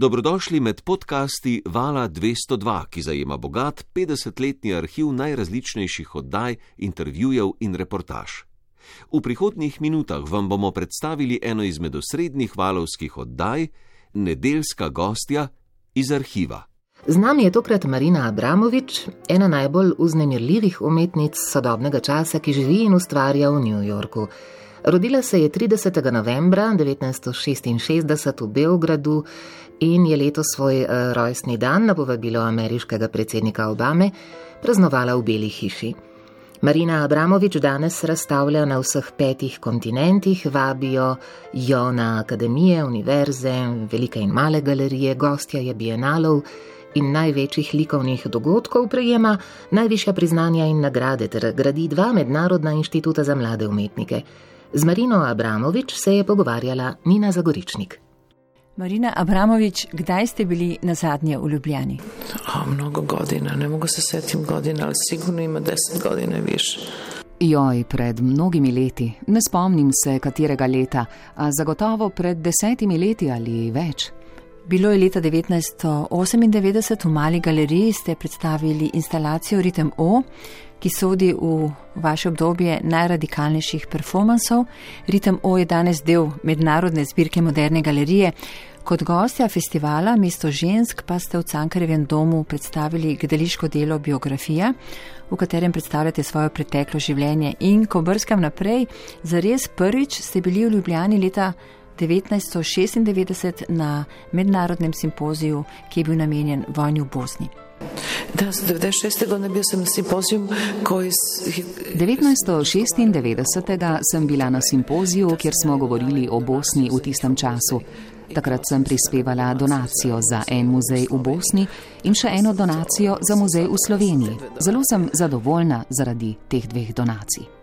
Dobrodošli med podcasti Vala 202, ki zajema bogat 50-letni arhiv najrazličnejših oddaj, intervjujev in reportaž. V prihodnjih minutah vam bomo predstavili eno izmed osrednjih valovskih oddaj, Nedeljska gostja iz arhiva. Z nami je tokrat Marina Abramovič, ena najbolj uznemirljivih umetnic sodobnega časa, ki živi in ustvarja v New Yorku. Rodila se je 30. novembra 1966 v Beogradu in je letos svoj uh, rojstni dan na povabilo ameriškega predsednika Obame praznovala v Beli hiši. Marina Abramovič danes razstavlja na vseh petih kontinentih, vabijo jo na akademije, univerze, velike in male galerije, gostja je bienalov in največjih likovnih dogodkov prejema najvišja priznanja in nagrade ter gradi dva mednarodna inštituta za mlade umetnike. Z Marino Abramovič se je pogovarjala Nina Zagoričnik. Marina Abramovič, kdaj ste bili na zadnje v Ljubljani? A, mnogo godina, ne mogu se setim godina, ali sigurno ima deset godina više. Joj, pred mnogimi leti, ne spomnim se katerega leta, a zagotovo pred desetimi leti ali več. Bilo je leta 1998 v Mali galeriji, ste predstavili instalacijo Ritem O, ki sodi v vaše obdobje najradikalnejših performansov. Ritem O je danes del mednarodne zbirke moderne galerije. Kot gostja festivala Mesto žensk pa ste v Cankarevem domu predstavili gledališko delo Biografija, v katerem predstavljate svoje preteklo življenje. In ko brskam naprej, zares prvič ste bili v Ljubljani leta 1996 na mednarodnem simpoziju, ki je bil namenjen vojni v Bosni. Da, 96. godine bio sam na simpoziju koji... 1996. sem bila na simpoziju, kjer smo govorili o Bosni v tistem času. Takrat sem prispevala donacijo za en muzej v Bosni in še eno donacijo za muzej v Sloveniji. Zelo sem zadovoljna zaradi teh dveh donacij.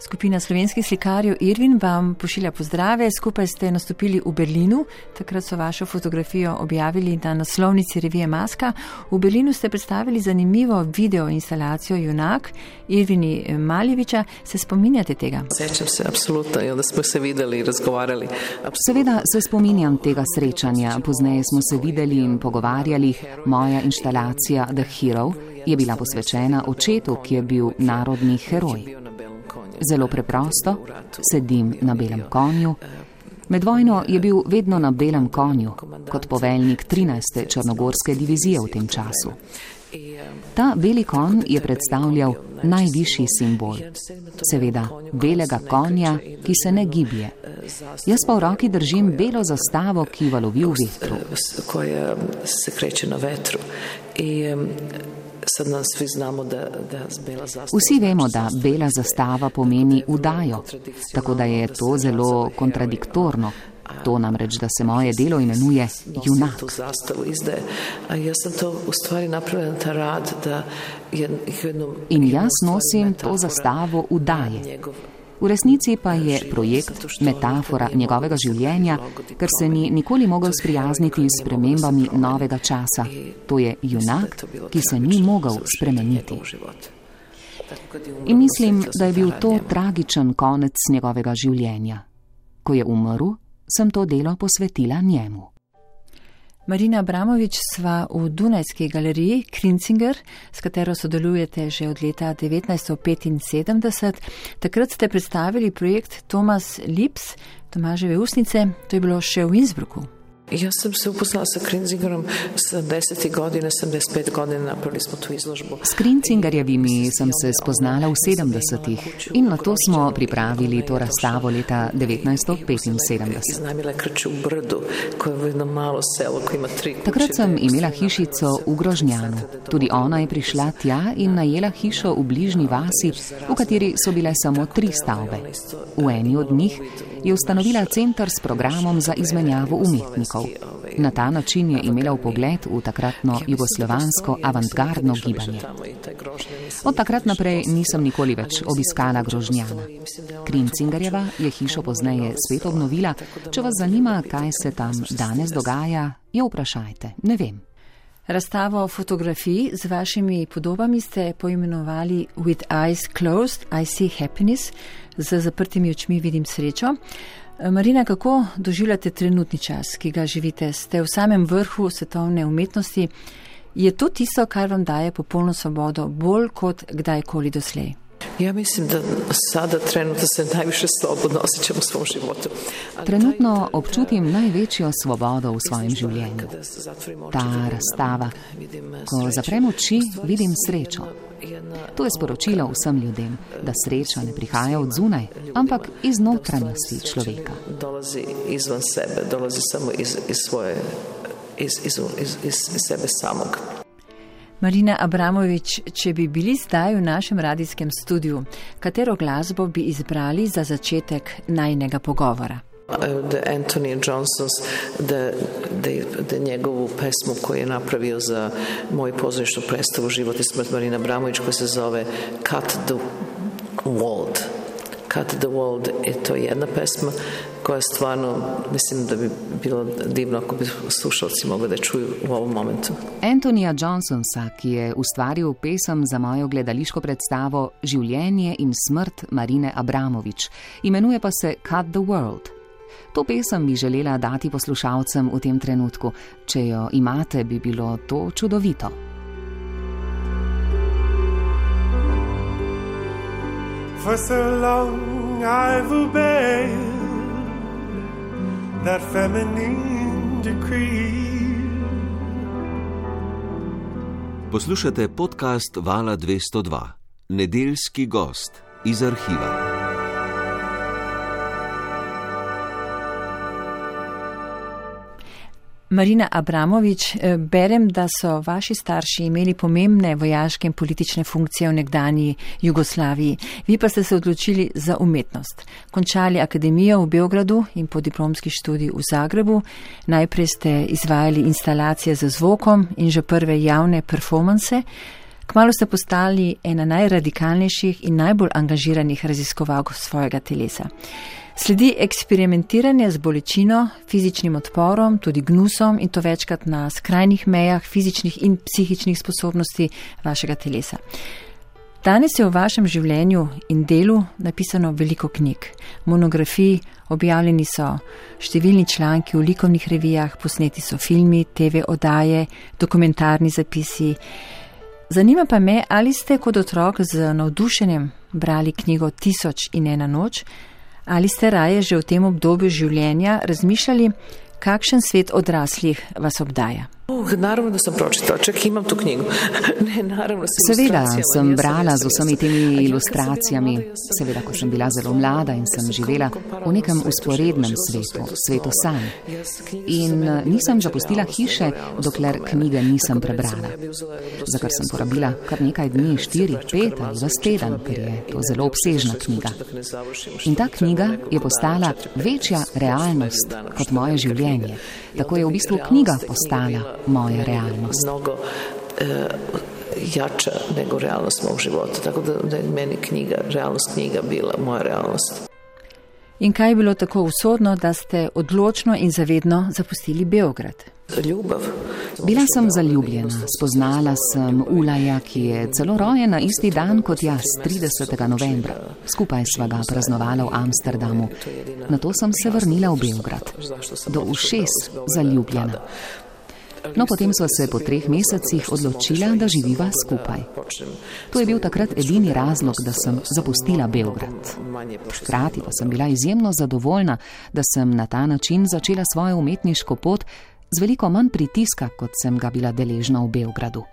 Skupina slovenskih slikarjev Irvin vam pošilja pozdrave. Skupaj ste nastopili v Berlinu, takrat so vašo fotografijo objavili na naslovnici revije Maska. V Berlinu ste predstavili zanimivo video instalacijo Junak Irvini Maljeviča. Se spominjate tega? Sečem se, absolutno, da smo se videli in razgovarjali. Seveda se spominjam tega srečanja. Pozneje smo se videli in pogovarjali. Moja instalacija The Hero je bila posvečena očetu, ki je bil narodni heroj. Zelo preprosto, sedim na belem konju. Med vojno je bil vedno na belem konju, kot poveljnik 13. črnogorske divizije v tem času. Ta beli konj je predstavljal najvišji simbol, seveda belega konja, ki se ne giblje. Jaz pa v roki držim belo zastavo, ki valovi v vetru. Vsi vemo, da bela zastava pomeni udajo, tako da je to zelo kontradiktorno. To namreč, da se moje delo imenuje junak. Jaz sem to v stvari napravila na ta rad, da je jedno... In jaz nosim to zastavo udaje. V resnici pa je projekt metafora njegovega življenja, ker se ni nikoli mogel sprijazniti s premembami novega časa. To je junak, ki se ni mogel spremeniti. In mislim, da je bil to tragičen konec njegovega življenja. Ko je umrl, sem to delo posvetila njemu. Marina Abramovič sva v Dunajski galeriji Krinzinger, s katero sodelujete že od leta 1975. Takrat ste predstavili projekt Thomas Lips, Tomaževe usnice, to je bilo še v Innsbrucku. Ja sam se upoznala sa Krinzingerom 70. godine, 75 godina napravili smo tu izložbu. S Krinzingerjevimi sem se spoznala v 70. in na to smo pripravili to razstavo leta 1975. Iznajmila krču u Brdu, koje je jedno malo selo koje ima tri kuće. Takrat sem imela hišico v Grožnjanu. Tudi ona je prišla tja in najela hišo v bližnji vasi, v kateri so bile samo tri stavbe. V eni od njih je ustanovila centr s programom za izmenjavo umetnikov. Na ta način je imela v pogled v takratno jugoslovansko avantgardno gibanje. Od takrat naprej nisem nikoli več obiskala Grožnjana. Krincingarjeva je hišo pozneje spet obnovila. Če vas zanima, kaj se tam danes dogaja, jo vprašajte. Ne vem. Razstavo fotografij z vašimi podobami ste poimenovali With Eyes Closed, I See Happiness, z zaprtimi očmi vidim srečo. Marina, kako doživljate trenutni čas, ki ga živite? Ste v samem vrhu svetovne umetnosti. Je to tisto, kar vam daje popolno svobodo, bolj kot kdajkoli doslej? Ja mislim da sada trenutno se najviše slobodno osjećam u svom životu. Trenutno občutim največjo svobodo v svojem življenju. Ta razstava. Ko zaprem oči, vidim srečo. To je sporočilo vsem ljudem, da sreča ne prihaja od zunaj, ampak iz notranjosti človeka. Dolazi izvan sebe, dolazi samo iz, iz svoje, iz, iz, iz, iz sebe samog. Marina Abramovič, če bi bili zdaj v našem radijskem studiu, katero glasbo bi izbrali za začetek najnega pogovora? Da Anthony Johnsons, da, da, da njegovu pesmu koju je napravio za moju pozorišnu predstavu Život i smrt Marina Abramović koja se zove Cut the World. Cut the World je to jedna pesma koja stvarno mislim da bi bilo divno ako bi slušalci mogli da čuju u ovom momentu. Antonija Johnsonsa, ki je ustvaril pesem za mojo gledališko predstavo Življenje in smrt Marine Abramovič, imenuje pa se Cut the World. To pesem bi želela dati poslušalcem v tem trenutku. Če jo imate, bi bilo to čudovito. For so long I've obeyed that feminine decree. Poslušate podcast Vala 202, nedeljski gost iz arhiva. Marina Abramovič, eh, berem, da so vaši starši imeli pomembne vojaške in politične funkcije v nekdanji Jugoslaviji. Vi pa ste se odločili za umetnost. Končali akademijo v Beogradu in po diplomski študij v Zagrebu. Najprej ste izvajali instalacije za zvokom in že prve javne performance. Kmalo ste postali ena najradikalnejših in najbolj angažiranih raziskovalk svojega telesa. Sledi eksperimentiranje z bolečino, fizičnim odporom, tudi gnusom in to večkrat na skrajnih mejah fizičnih in psihičnih sposobnosti vašega telesa. Danes je v vašem življenju in delu napisano veliko knjig, monografij, objavljeni so številni članki v likovnih revijah, posneti so filmi, TV oddaje, dokumentarni zapisi. Zanima pa me, ali ste kot otrok z navdušenjem brali knjigo Tisoč in ena noč, Ali ste raje že v tem obdobju življenja razmišljali, kakšen svet odraslih vas obdaja? Oh, naravno, da sem pročitala, čak imam tu knjigo. ne, naravno, seveda sem brala z vsemi temi ilustracijami. Seveda, ko sem bila zelo mlada in sem živela v nekem usporednem svetu, svetu sanj. In eh, nisem zapustila hiše, dokler knjige nisem prebrala. Za kar sem porabila kar nekaj dni, štiri, pet ali vas teden, ker je to zelo obsežna knjiga. In ta knjiga je postala večja realnost kot moje življenje. Tako je v bistvu knjiga postala moja realnost. Mnogo e, jača nego realnost mog života. Tako da, da je meni knjiga, realnost knjiga bila moja realnost. In kaj je bilo tako usodno, da ste odločno in zavedno zapustili Beograd? Ljubav. Bila sem zaljubljena, spoznala sem Ulaja, ki je celo rojena isti dan kot jaz, 30. novembra. Skupaj sva ga praznovala v Amsterdamu. Na to sem se vrnila v Beograd. Do ušes zaljubljena. No, potem sva se po treh mesecih odločila, da živiva skupaj. To je bil takrat edini razlog, da sem zapustila Beograd. Hkrati pa sem bila izjemno zadovoljna, da sem na ta način začela svojo umetniško pot z veliko manj pritiska, kot sem ga bila deležna v Beogradu.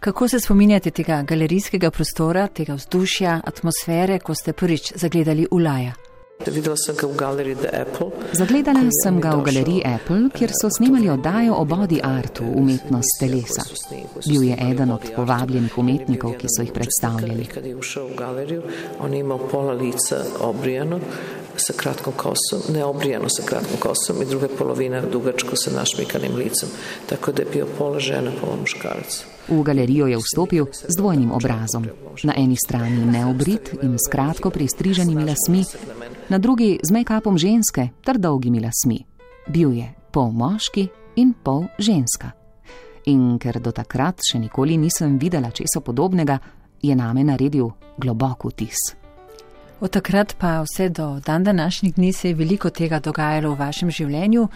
Kako se spominjate tega galerijskega prostora, tega vzdušja, atmosfere, ko ste prvič zagledali Ulaja? Videla sem ga v galeriji The Apple. Zagledala sem ga v galeriji Apple, kjer so snimali oddajo o body artu, umetnost telesa. Bil je eden od povabljenih umetnikov, ki so jih predstavljali. Kad je ušel v galerijo, on je imel pola lica obrijano sa kratkom kosom, ne obrijano sa kratkom kosom i druga polovina dugačko sa našmikanim licem. Tako da je bio pola žena, pola muškarac. V galerijo je vstopil z dvojnim obrazom. Na eni strani neobrit in s kratko pristriženimi lasmi, na drugi z make-upom ženske ter dolgimi lasmi. Bil je pol moški in pol ženska. In ker do takrat še nikoli nisem videla česa podobnega, je name naredil globok vtis. Od takrat pa vse do dan današnjih dni se je veliko tega dogajalo v vašem življenju.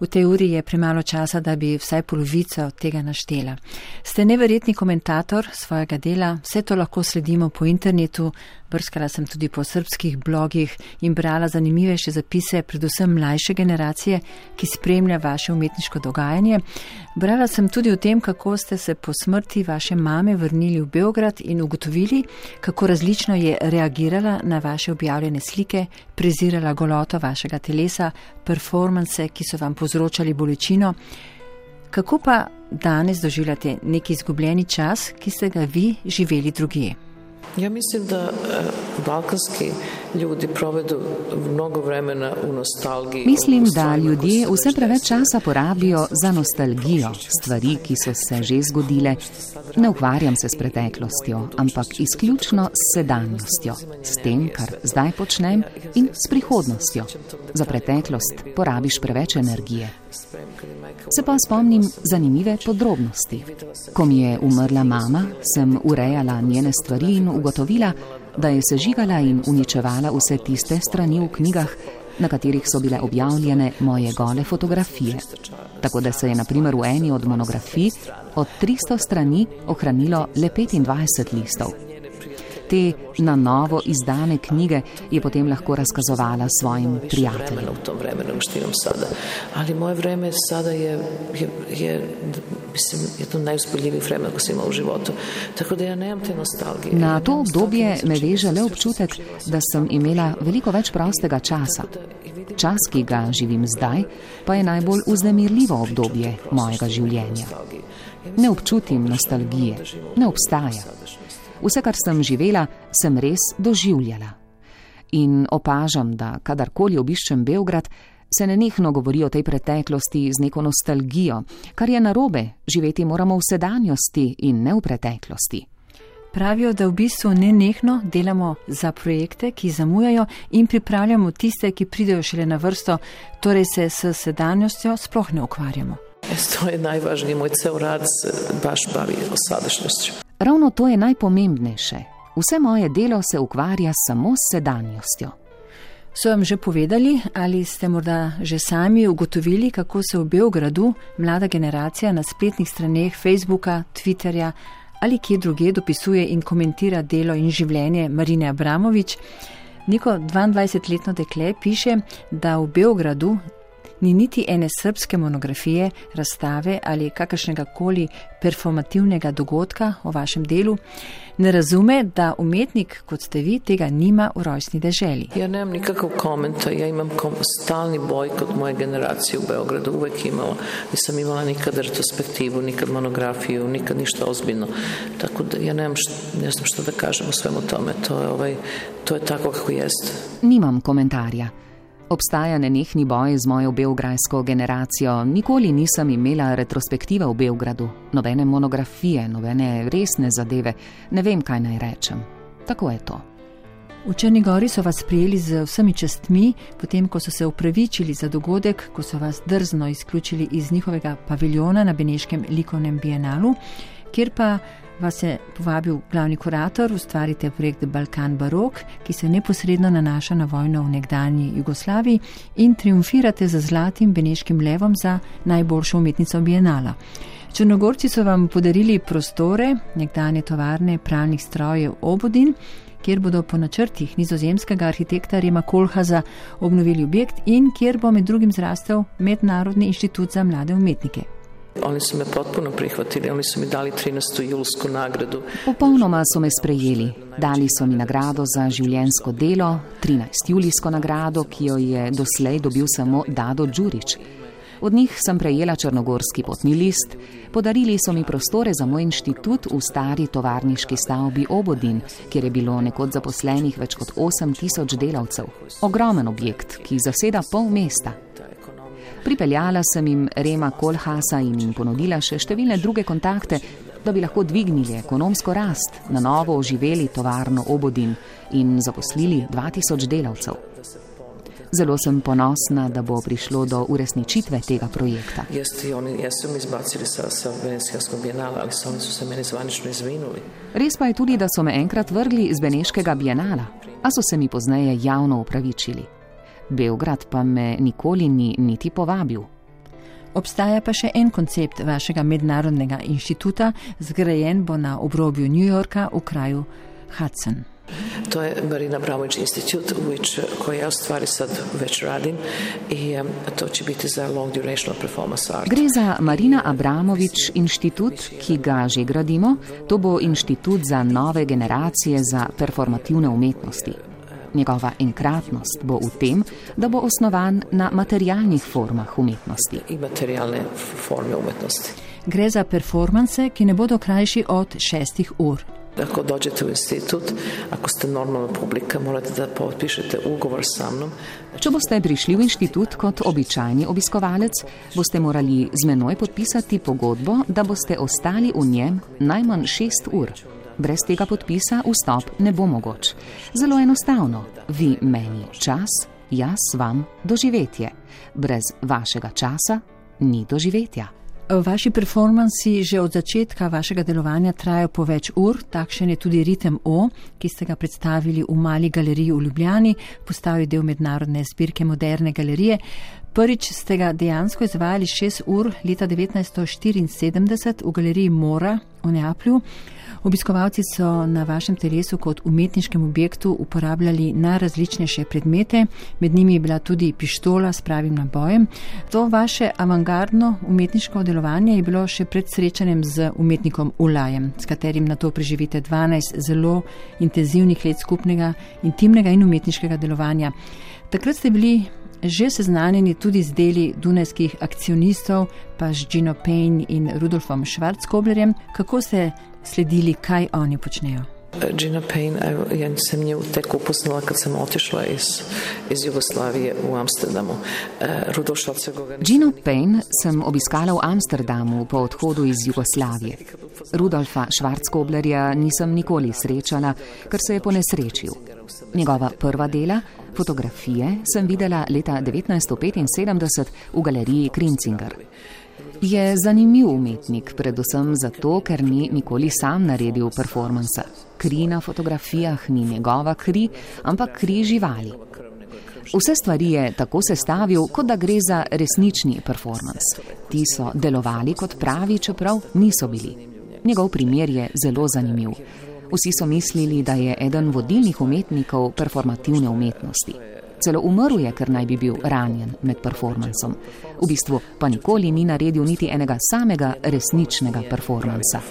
V tej uri je premalo časa, da bi vsaj polovico tega naštela. Ste neverjetni komentator svojega dela, vse to lahko sledimo po internetu, brskala sem tudi po srpskih blogih in brala zanimivejše zapise, predvsem mlajše generacije, ki spremlja vaše umetniško dogajanje. Brala sem tudi o tem, kako ste se po smrti vaše mame vrnili v Beograd in ugotovili, kako različno je reagirala na vaše objavljene slike, prezirala goloto vašega telesa, performance, ki so vam povzročali bolečino. Kako pa danes doživljate neki izgubljeni čas, ki ste ga vi živeli drugje? Ja mislim da e, balkanski ljudi provedu mnogo vremena u nostalgiji. Mislim da ljudje vse preveč časa porabijo za nostalgijo, stvari, ki so se že zgodile. Ne ukvarjam se s preteklostjo, ampak izključno s sedanjostjo, s tem, kar zdaj počnem in s prihodnostjo. Za preteklost porabiš preveč energije. Se pa spomnim zanimive podrobnosti. Ko mi je umrla mama, sem urejala njene stvari in ugotovila, da je sežigala in uničevala vse tiste strani v knjigah, na katerih so bile objavljene moje gole fotografije. Tako da se je naprimer v eni od monografij od 300 strani ohranilo le 25 listov te na novo izdane knjige je potem lahko razkazovala svojim prijateljem. V tom vremenu štirim sada. Ali moje vreme sada je, je, je mislim, je to najuzboljivih vremena, ko sem imel v životu. Tako da ja nemam te nostalgije. Na to obdobje me veže le občutek, da sem imela veliko več prostega časa. Čas, ki ga živim zdaj, pa je najbolj uznemirljivo obdobje mojega življenja. Ne občutim nostalgije, ne obstaja. Vse, kar sem živela, sem res doživljala. In opažam, da kadarkoli obiščem Beograd, se nenehno govori o tej preteklosti z neko nostalgijo, kar je narobe, živeti moramo v sedanjosti in ne v preteklosti. Pravijo, da v bistvu nenehno delamo za projekte, ki zamujajo in pripravljamo tiste, ki pridejo šele na vrsto, torej se s sedanjostjo sploh ne ukvarjamo. To je najvažnije, moj cel rad se baš bavi o sadašnjosti. Ravno to je najpomembnejše. Vse moje delo se ukvarja samo s sedanjostjo. So vam že povedali ali ste morda že sami ugotovili, kako se v Beogradu mlada generacija na spletnih straneh Facebooka, Twitterja ali kje druge dopisuje in komentira delo in življenje Marine Abramovič? Neko 22-letno dekle piše, da v Beogradu ni niti ene srpske monografije, razstave ali kakršnega koli performativnega dogodka o vašem delu, ne razume, da umetnik, kot ste vi, tega nima v rojstni deželi. Ja nemam nikakav komentar, ja imam kom stalni boj kot moje generacije v Beogradu, uvek imala. Nisam imala nikad retrospektivu, nikad monografiju, nikad ništa ozbiljno. Tako da ja nemam, št, ne znam što da kažem o svemu tome, to je, ovaj, to je tako kako jest. Nimam komentarja. Obstaja nenehni boj z mojo belgrajsko generacijo. Nikoli nisem imela retrospektive v Belgradu, nobene monografije, nobene resne zadeve. Ne vem, kaj naj rečem. Tako je to. V Črni Gori so vas prijeli z vsemi čestmi, potem ko so se upravičili za dogodek, ko so vas drzno izključili iz njihovega paviljona na Beneškem likovnem bienalu, kjer pa vas je povabil glavni kurator, ustvarite projekt Balkan Barok, ki se neposredno nanaša na vojno v nekdanji Jugoslaviji in triumfirate za zlatim beneškim levom za najboljšo umetnico Bienala. Črnogorci so vam podarili prostore, nekdanje tovarne pralnih strojev Obodin, kjer bodo po načrtih nizozemskega arhitekta Rema Kolhaza obnovili objekt in kjer bo med drugim zrastel Mednarodni inštitut za mlade umetnike. Oni su me potpuno prihvatili, oni su mi dali 13. julsku nagradu. Popolnoma so me sprejeli. Dali so mi nagrado za življensko delo, 13. julijsko nagrado, ki jo je doslej dobil samo Dado Đurič. Od njih sem prejela črnogorski potni list, podarili so mi prostore za moj inštitut v stari tovarniški stavbi Obodin, kjer je bilo nekoč zaposlenih več kot 8000 delavcev. Ogromen objekt, ki zaseda pol mesta. Pripeljala sem jim Rema Kolhasa in jim ponudila še številne druge kontakte, da bi lahko dvignili ekonomsko rast, na novo oživeli tovarno Obodin in zaposlili 2000 delavcev. Zelo sem ponosna, da bo prišlo do uresničitve tega projekta. Res pa je tudi, da so me enkrat vrgli iz Beneškega bienala. a so se mi pozneje javno upravičili. Beograd pa me nikoli ni niti povabil. Obstaja pa še en koncept vašega mednarodnega inštituta, zgrajen bo na obrobju New Yorka v kraju Hudson. To je Marina Abramović Institute which, koji ja u stvari sad već radim i um, to će biti za long durational performance art. Gre za Marina Abramović inštitut, ki ga že gradimo. To bo inštitut za nove generacije za performativne umetnosti. Njegova enkratnost bo v tem, da bo osnovan na materialnih formah umetnosti. I materijalne forme umetnosti. Gre za performanse, ki ne bodo krajši od šestih ur. Ako dođete u institut, ako ste normalna publika, morate da potpišete ugovor sa mnom. Če boste prišli v inštitut kot običajni obiskovalec, boste morali z menoj podpisati pogodbo, da boste ostali v njem najmanj šest ur. Brez tega podpisa vstop ne bo mogoč. Zelo enostavno. Vi meni čas, jaz vam doživetje. Brez vašega časa ni doživetja. Vaši performansi že od začetka vašega delovanja trajajo po več ur, takšen je tudi ritem O, ki ste ga predstavili v Mali galeriji v Ljubljani, postavil del mednarodne zbirke moderne galerije. Prvič ste ga dejansko izvajali 6 ur leta 1974 v galeriji Mora v Neaplju. Obiskovalci so na vašem telesu kot umetniškem objektu uporabljali najrazličnejše predmete, med njimi je bila tudi pištola s pravim nabojem. To vaše avangardno umetniško delovanje je bilo še pred srečanjem z umetnikom Ulajem, s katerim na to preživite 12 zelo intenzivnih let skupnega, intimnega in umetniškega delovanja. Takrat ste bili že seznanjeni tudi z deli dunajskih akcionistov, pa z Gino Payne in Rudolfom Schwarzkoblerjem, kako ste sledili, kaj oni počnejo. Gina Payne, ja sam nju tek upoznala kad sam otišla iz, iz Jugoslavije u Amsterdamu. E, Rudolf. Gino Payne sem obiskala v Amsterdamu po odhodu iz Jugoslavije. Rudolfa Schwarzkoblerja nisem nikoli srečala, ker se je ponesrečil. Njegova prva dela, fotografije, sem videla leta 1975 v galeriji Krinzinger. Je zanimiv umetnik, predvsem zato, ker ni nikoli sam naredil performansa. Kri na fotografijah ni njegova kri, ampak kri živali. Vse stvari je tako sestavil, kot da gre za resnični performance. Ti so delovali kot pravi, čeprav niso bili. Njegov primer je zelo zanimiv. Vsi so mislili, da je eden vodilnih umetnikov performativne umetnosti. Celo umrl je, ker naj bi bil ranjen med performancem. V bistvu pa nikoli ni naredil niti enega samega resničnega performansa.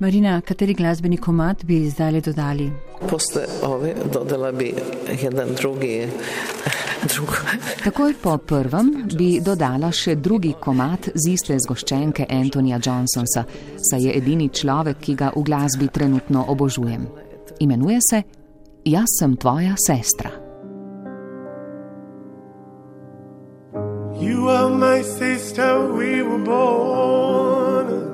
Marina, kateri glasbeni komat bi zdaj dodali? Posle ove dodala bi jedan drugi, drugo. Takoj po prvem bi dodala še drugi komat z iste zgoščenke Antonija Johnsonsa, saj je edini človek, ki ga v glasbi trenutno obožujem. Imenuje se Jaz sem tvoja sestra. You are my sister, we were born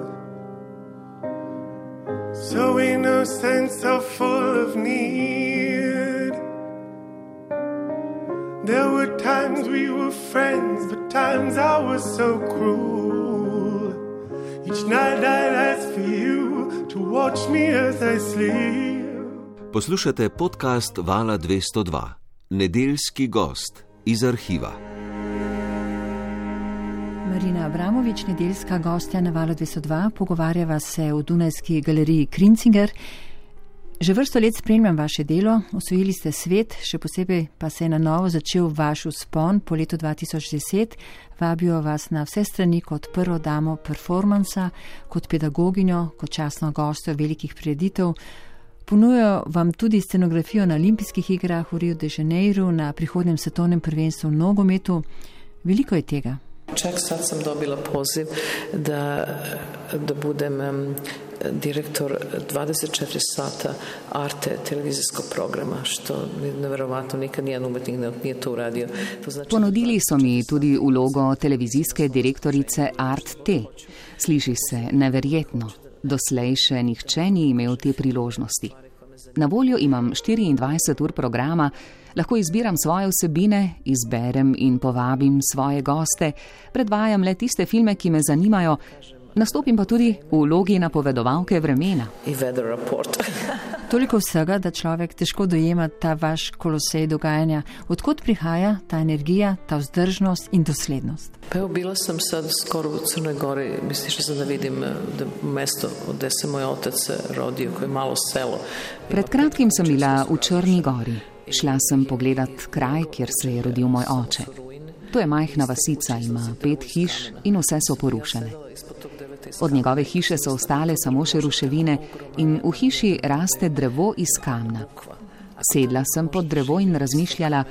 so innocent, so full of need. There were times we were friends, but times I was so cruel. Each night I'd ask for you to watch me as I sleep. Poslušate podcast Vala 202, nedeljski gost iz arhiva. Marina Abramovič, nedeljska gostja na Valu 202, pogovarjava se v Dunajski galeriji Krinzinger. Že vrsto let spremljam vaše delo, osvojili ste svet, še posebej pa se je na novo začel vaš uspon po letu 2010. Vabijo vas na vse strani kot prvo damo performansa, kot pedagoginjo, kot časno gostjo velikih prireditev. Ponujajo vam tudi scenografijo na olimpijskih igrah v Rio de Janeiro, na prihodnem svetovnem prvenstvu v nogometu. Veliko je tega. Čak sad sam dobila poziv da, da budem em, direktor 24 sata Arte televizijskog programa, što je nevjerovatno nikad nijedan umetnik ne- nije to uradio. To znači Ponudili so mi tudi vlogo televizijske direktorice Art T. Sliši se neverjetno. Doslej še nihče ni imel te priložnosti. Na voljo imam 24 ur programa, lahko izbiram svoje vsebine, izberem in povabim svoje goste, predvajam le tiste filme, ki me zanimajo, Nastopim pa tudi v vlogi napovedovalke vremena. Toliko vsega, da človek težko dojema ta vaš kolosej dogajanja. Odkot prihaja ta energija, ta vzdržnost in doslednost? Pa evo, bila sam sad skoro u Crnoj Gori, mislim što sam da vidim da mesto gde se moj otac rodio, koje je malo selo. Pred kratkim sem bila v Črni Gori. Šla sem pogledat kraj, kjer se je rodil moj oče. To je majhna vasica, ima pet hiš in vse so porušene. Od njegove hiše so ostale samo še ruševine in v hiši raste drevo iz kamna. Sedla sem pod drevo in razmišljala,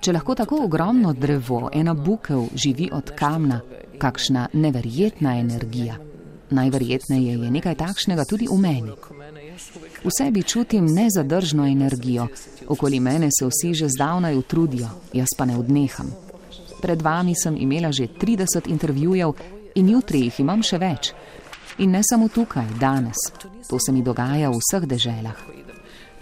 če lahko tako ogromno drevo, ena bukev, živi od kamna, kakšna neverjetna energija. Najverjetneje je nekaj takšnega tudi v meni. V sebi čutim nezadržno energijo, okoli mene se vsi že zdavnaj utrudijo, jaz pa ne odneham. Pred vami sem imela že 30 intervjujev in jutri jih imam še več. In ne samo tukaj, danes. To se mi dogaja v vseh deželah.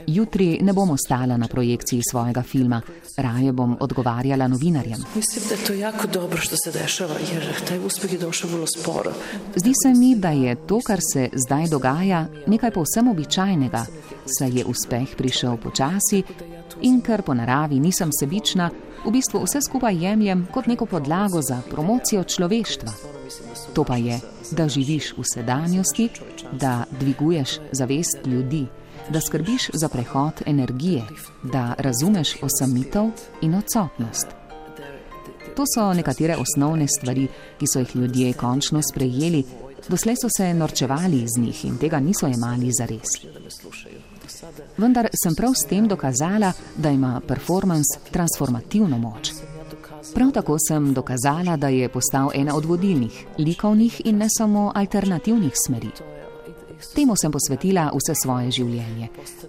Jutri ne bom ostala na projekciji svojega filma, raje bom odgovarjala novinarjem. Mislim, da je to jako dobro, što se dešava, jer taj uspeh je došel vrlo sporo. Zdi se mi, da je to, kar se zdaj dogaja, nekaj povsem običajnega, saj je uspeh prišel počasi in ker po naravi nisem sebična, v bistvu vse skupaj jemljem kot neko podlago za promocijo človeštva. To pa je, da živiš v sedanjosti, da dviguješ zavest ljudi, da skrbiš za prehod energije, da razumeš osamitev in odsotnost. To so nekatere osnovne stvari, ki so jih ljudje končno sprejeli, doslej so se norčevali iz njih in tega niso jemali za res. Vendar sem prav s tem dokazala, da ima performance transformativno moč. Prav tako sem dokazala, da je postal ena od vodilnih, likovnih in ne samo alternativnih smeri. Temu sem posvetila vse svoje življenje.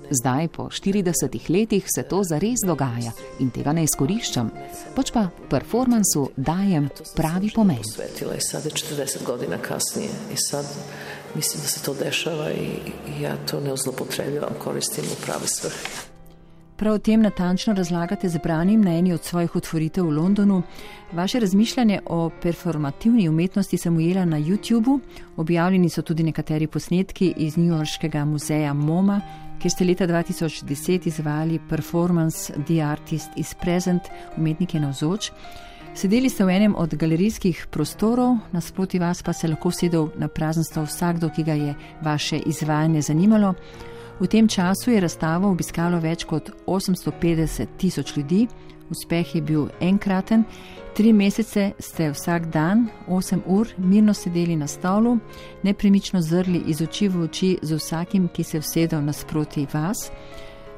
Zdaj, po 40 letih, se to zares dogaja in tega ne izkoriščam, pač pa performansu dajem pravi pomen. Svetila je sad 40 godina kasnije in sad mislim, da se to dešava in ja to ne zlopotrebljavam, koristim v prave svrhe. Prav o tem natančno razlagate z branim na eni od svojih otvoritev v Londonu. Vaše razmišljanje o performativni umetnosti sem ujela na YouTubu, objavljeni so tudi nekateri posnetki iz New Yorkskega muzeja MoMA, kjer ste leta 2010 izvali performance The Artist is Present, umetnik je navzoč. Sedeli ste v enem od galerijskih prostorov, nasproti vas pa se lahko sedel na prazen stol vsakdo, ki ga je vaše izvajanje zanimalo. V tem času je razstavo obiskalo več kot 850 tisoč ljudi, uspeh je bil enkraten. Tri mesece ste vsak dan, 8 ur, mirno sedeli na stolu, nepremično zrli iz oči v oči z vsakim, ki se je vsedel nasproti vas.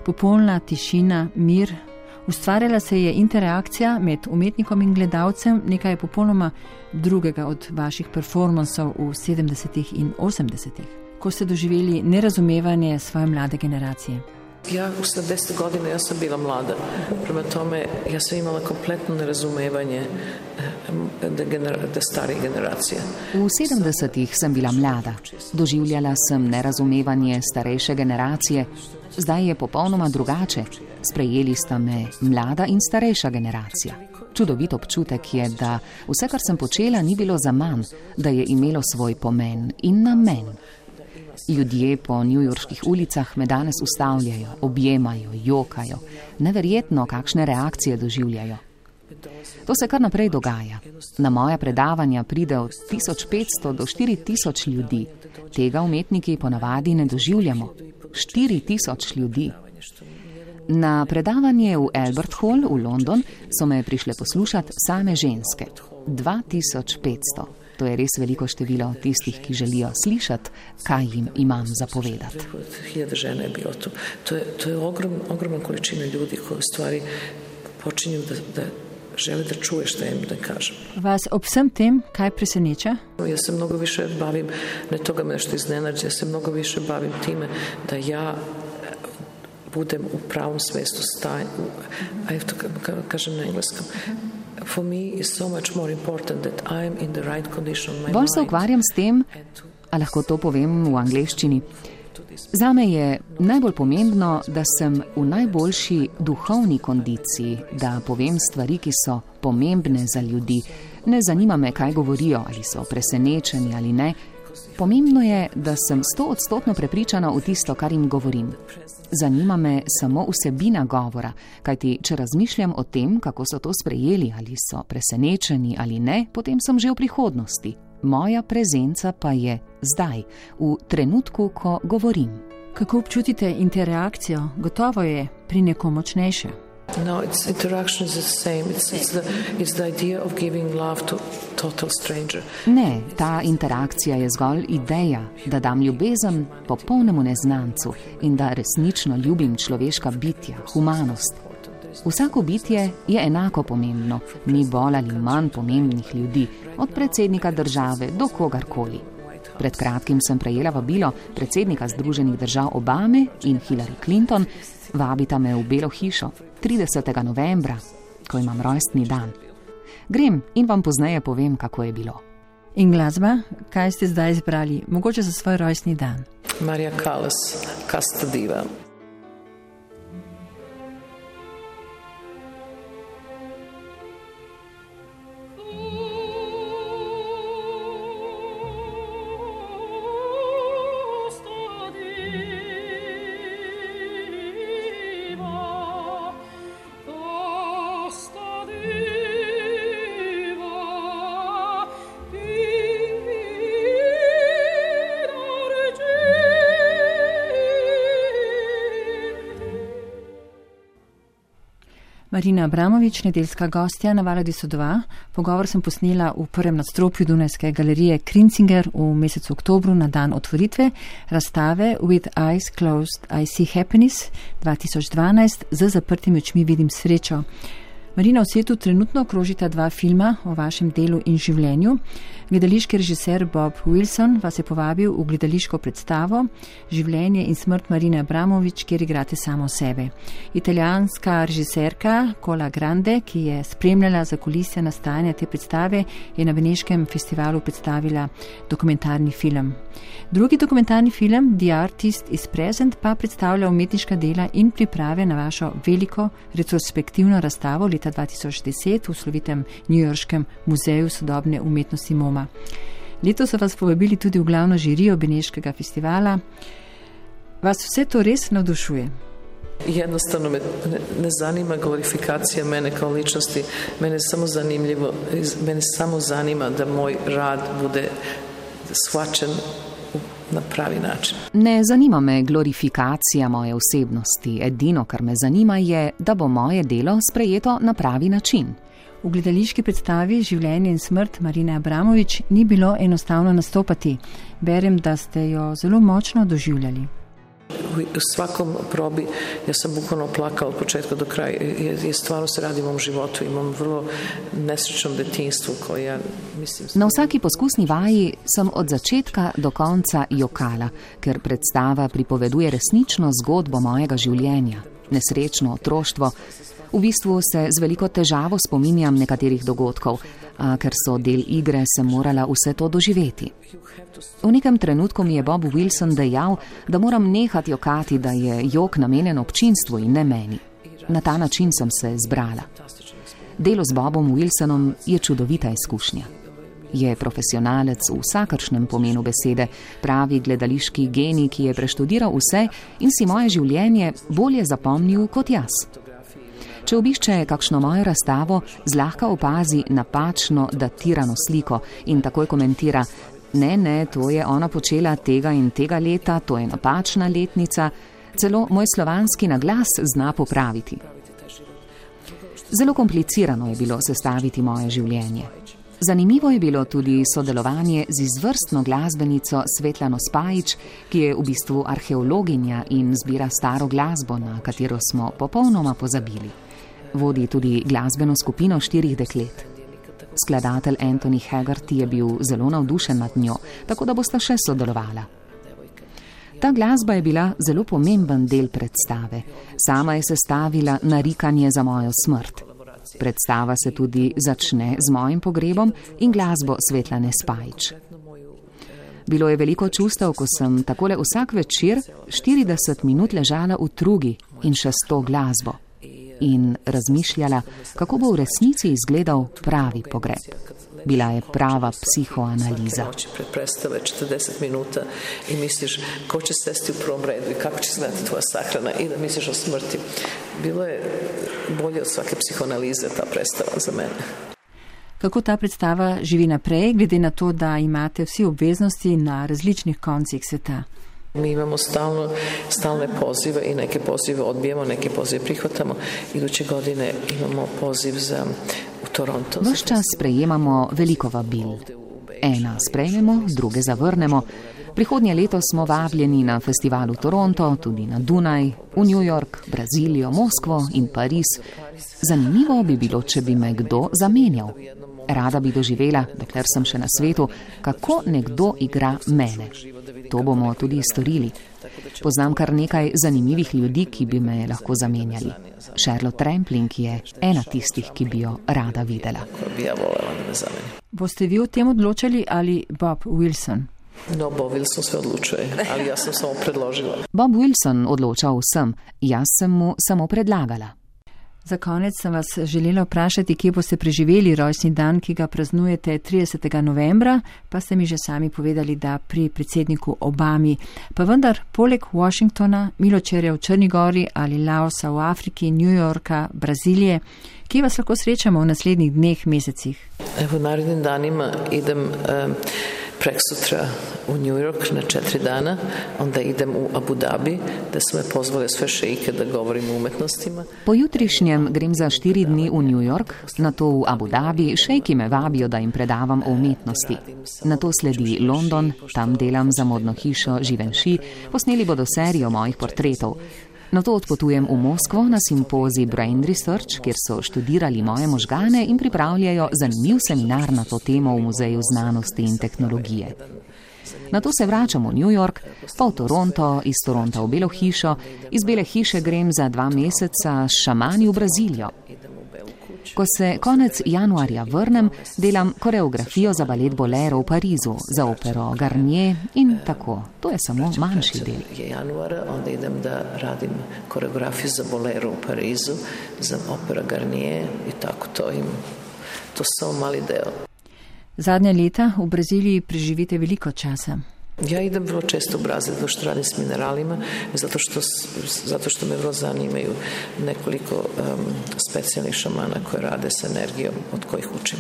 Popolna tišina, mir. Ustvarjala se je interakcija med umetnikom in gledalcem, nekaj popolnoma drugega od vaših performansov v 70. in 80 ko ste doživeli nerazumevanje svoje mlade generacije? Ja, u 70 godina ja sam bila mlada. Prema tome, ja sam imala kompletno nerazumevanje da, gener, da stare generacije. V 70-ih sem bila mlada. Doživljala sem nerazumevanje starejše generacije. Zdaj je popolnoma drugače. Sprejeli sta me mlada in starejša generacija. Čudovit občutek je, da vse, kar sem počela, ni bilo za manj, da je imelo svoj pomen in namen. Ljudje po newyorških ulicah me danes ustavljajo, objemajo, jokajo. Neverjetno, kakšne reakcije doživljajo. To se kar naprej dogaja. Na moja predavanja pride od 1500 do 4000 ljudi. Tega umetniki ponavadi ne doživljamo. 4000 ljudi. Na predavanje v Albert Hall v London so me prišle poslušati same ženske. 2500. To je res veliko število tistih, ki želijo slišati, kaj jim imam zapovedati. Žene je bilo to. To je, to je ogrom, ogromna količina ljudi, ki v stvari počinju da, da žele da čuje što jim da kažem. Vas ob vsem tem kaj preseneča? Ja se mnogo više bavim, ne toga me nešto iznenađa, ja se mnogo više bavim time da ja budem u pravom svestu stanju, a je to kažem na engleskom, Bolj se ukvarjam s tem, a lahko to povem v angleščini. Zame je najbolj pomembno, da sem v najboljši duhovni kondiciji, da povem stvari, ki so pomembne za ljudi. Ne zanima me, kaj govorijo, ali so presenečeni ali ne. Pomembno je, da sem sto odstotno prepričana v tisto, kar jim govorim. Zanima me samo vsebina govora, kajti če razmišljam o tem, kako so to sprejeli, ali so presenečeni ali ne, potem sem že v prihodnosti. Moja prezenca pa je zdaj, v trenutku, ko govorim. Kako občutite interakcijo? Gotovo je pri nekom močnejše. No, it's interaction is the same. It's, it's, the, it's the idea of giving love to total stranger. Ne, ta interakcija je zgolj ideja, da dam ljubezen popolnemu neznancu in da resnično ljubim človeška bitja, humanost. Vsako bitje je enako pomembno, ni bolj ali manj pomembnih ljudi, od predsednika države do kogarkoli. Pred kratkim sem prejela vabilo predsednika Združenih držav Obame in Hillary Clinton, vabita me v Belo hišo 30. novembra, ko imam rojstni dan. Grem in vam pozneje povem, kako je bilo. In glasba, kaj ste zdaj izbrali, mogoče za svoj rojstni dan? Marija Kalas, Kastadiva. Marina Abramovič, nedeljska gostja na Valadi so dva. Pogovor sem posnela v prvem nadstropju Dunajske galerije Krinzinger v mesecu oktobru na dan otvoritve razstave With Eyes Closed I See Happiness 2012 z zaprtimi očmi vidim srečo. Marina, v svetu trenutno krožita dva filma o vašem delu in življenju. Gledališki režiser Bob Wilson vas je povabil v gledališko predstavo Življenje in smrt Marine Abramovič, kjer igrate samo sebe. Italijanska režiserka Kola Grande, ki je spremljala za kulisje nastajanja te predstave, je na Veneškem festivalu predstavila dokumentarni film. Drugi dokumentarni film The Artist is Present pa predstavlja umetniška dela in priprave na vašo veliko retrospektivno razstavo leta 2010 v slovitem New Yorkskem muzeju sodobne umetnosti MoMA. Letos so vas povabili tudi v glavno žirijo Beneškega festivala. Vas vse to res navdušuje? Jednostavno me ne, ne zanima glorifikacija mene kao ličnosti, mene samo zanimljivo, mene samo zanima da moj rad bude shvaćen na pravi način. Ne zanima me glorifikacija moje osebnosti, edino, kar me zanima je, da bo moje delo sprejeto na pravi način. V gledališki predstavi Življenje in smrt Marine Abramovič ni bilo enostavno nastopati. Berem, da ste jo zelo močno doživljali. U svakom probi ja sam bukvalno plakao od početka do kraja jer, jer stvarno se radi u mom životu. Imam vrlo nesrećnom detinstvu koje ja mislim... Na vsaki poskusni vaji sem od začetka do konca jokala, ker predstava pripoveduje resnično zgodbo mojega življenja, nesrečno otroštvo, V bistvu se z veliko težavo spominjam nekaterih dogodkov, a ker so del igre, sem morala vse to doživeti. V nekem trenutku mi je Bob Wilson dejal, da moram nehati jokati, da je jok namenjen občinstvu in ne meni. Na ta način sem se zbrala. Delo z Bobom Wilsonom je čudovita izkušnja. Je profesionalec v vsakršnem pomenu besede, pravi gledališki genij, ki je preštudiral vse in si moje življenje bolje zapomnil kot jaz. Če obišče kakšno mojo razstavo, zlahka opazi napačno datirano sliko in takoj komentira: Ne, ne, to je ona počela tega in tega leta, to je napačna letnica. Celo moj slovanski naglas zna popraviti. Zelo komplicirano je bilo sestaviti moje življenje. Zanimivo je bilo tudi sodelovanje z izvrstno glasbenico Svetlano Spajič, ki je v bistvu arheologinja in zbira staro glasbo, na katero smo popolnoma pozabili vodi tudi glasbeno skupino štirih deklet. Skladatelj Anthony Haggerty je bil zelo navdušen nad njo, tako da bosta še sodelovala. Ta glasba je bila zelo pomemben del predstave. Sama je sestavila narikanje za mojo smrt. Predstava se tudi začne z mojim pogrebom in glasbo Svetlane Spajč. Bilo je veliko čustev, ko sem takole vsak večer 40 minut ležala v trugi in še s to glasbo. In razmišljala, kako bo v resnici izgledal pravi pogreb. Bila je prava psihoanaliza. Pred predstave 40 minuta in misliš, ko će sesti u prvom redu i kako će izgledati tvoja sahrana i da misliš o smrti. Bilo je bolje od svake psihoanalize ta predstava za mene. Kako ta predstava živi naprej, glede na to, da imate vsi obveznosti na različnih koncih sveta? Mi imamo stalno, stalne pozive i neke pozive odbijemo, neke pozive prihvatamo. Iduće godine imamo poziv za u Toronto. Ves čas sprejemamo veliko vabil. Ena sprejmemo, druge zavrnemo. Prihodnje leto smo vabljeni na festivalu Toronto, tudi na Dunaj, v New York, Brazilijo, Moskvo in Pariz. Zanimivo bi bilo, če bi me kdo zamenjal. Rada bi doživela, dokler sem še na svetu, kako nekdo igra mene. To bomo tudi storili. Poznam kar nekaj zanimivih ljudi, ki bi me lahko zamenjali. Charlotte Trampling je ena tistih, ki bi jo rada videla. Boste vi o tem odločali ali Bob Wilson? No, Bob Wilson sve odlučuje, ali ja sam samo predložila. Bob Wilson odloča o vsem, jaz sem mu samo predlagala. Za konec sem vas želela vprašati, kje boste preživeli rojstni dan, ki ga praznujete 30. novembra, pa ste mi že sami povedali, da pri predsedniku Obami. Pa vendar, poleg Washingtona, Miločerja v Črnigori ali Laosa v Afriki, New Yorka, Brazilije, kje vas lahko srečamo v naslednjih dneh, mesecih? Evo, narednim danima idem um, prek sutra u New York na četiri dana, onda idem u Abu Dhabi, da su me pozvali sve šeike da govorim o umetnostima. Pojutrišnjem grem za štiri dni v New York, na to v Abu Dhabi, šejki me vabijo, da jim predavam o umetnosti. Na to sledi London, tam delam za modno hišo Živenši, posneli bodo serijo mojih portretov. Na to odpotujem v Moskvo na simpozij Brain Research, kjer so študirali moje možgane in pripravljajo zanimiv seminar na to temo v Muzeju znanosti in tehnologije. Na to se vračam v New York, pa v Toronto, iz Toronta v Belo hišo, iz Bele hiše grem za dva meseca s šamani v Brazilijo. Ko se konec januarja vrnem, delam koreografijo za balet Bolero v Parizu, za opero Garnier in tako. To je samo manjši del. Je januara, onda idem da radim koreografiju za Bolero u Parizu, za opera Garnier i tako to im. To samo mali deo. Zadnja leta v Braziliji preživite veliko časa. Ja idem vrlo često u Brazil zato što radim s mineralima, zato što, zato što me vrlo zanimaju nekoliko um, specijalnih šamana koje rade s energijom od kojih učim.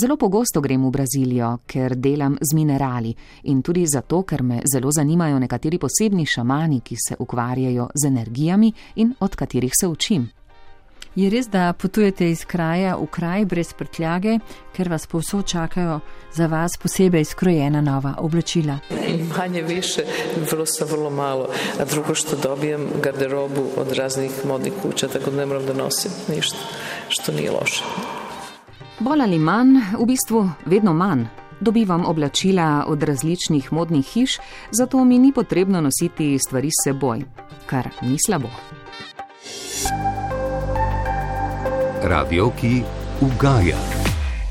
Zelo pogosto grem v Brazilijo, ker delam z minerali in tudi zato, ker me zelo zanimajo nekateri posebni šamani, ki se ukvarjajo z energijami in od katerih se učim. Je res, da potujete iz kraja v kraj brez prtljage, ker vas povsod čakajo za vas posebej skrojena nova oblačila? Manje više, vrlo sa vrlo malo. A drugo što dobijem garderobu od raznih modnih kuća, tako da ne moram da nosim ništa, što nije loše. Bolj ali manj, v bistvu vedno manj. Dobivam oblačila od različnih modnih hiš, zato mi ni potrebno nositi stvari s seboj, kar ni slabo. Radio, ki ugaja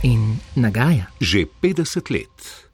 In nagaja. že 50 let.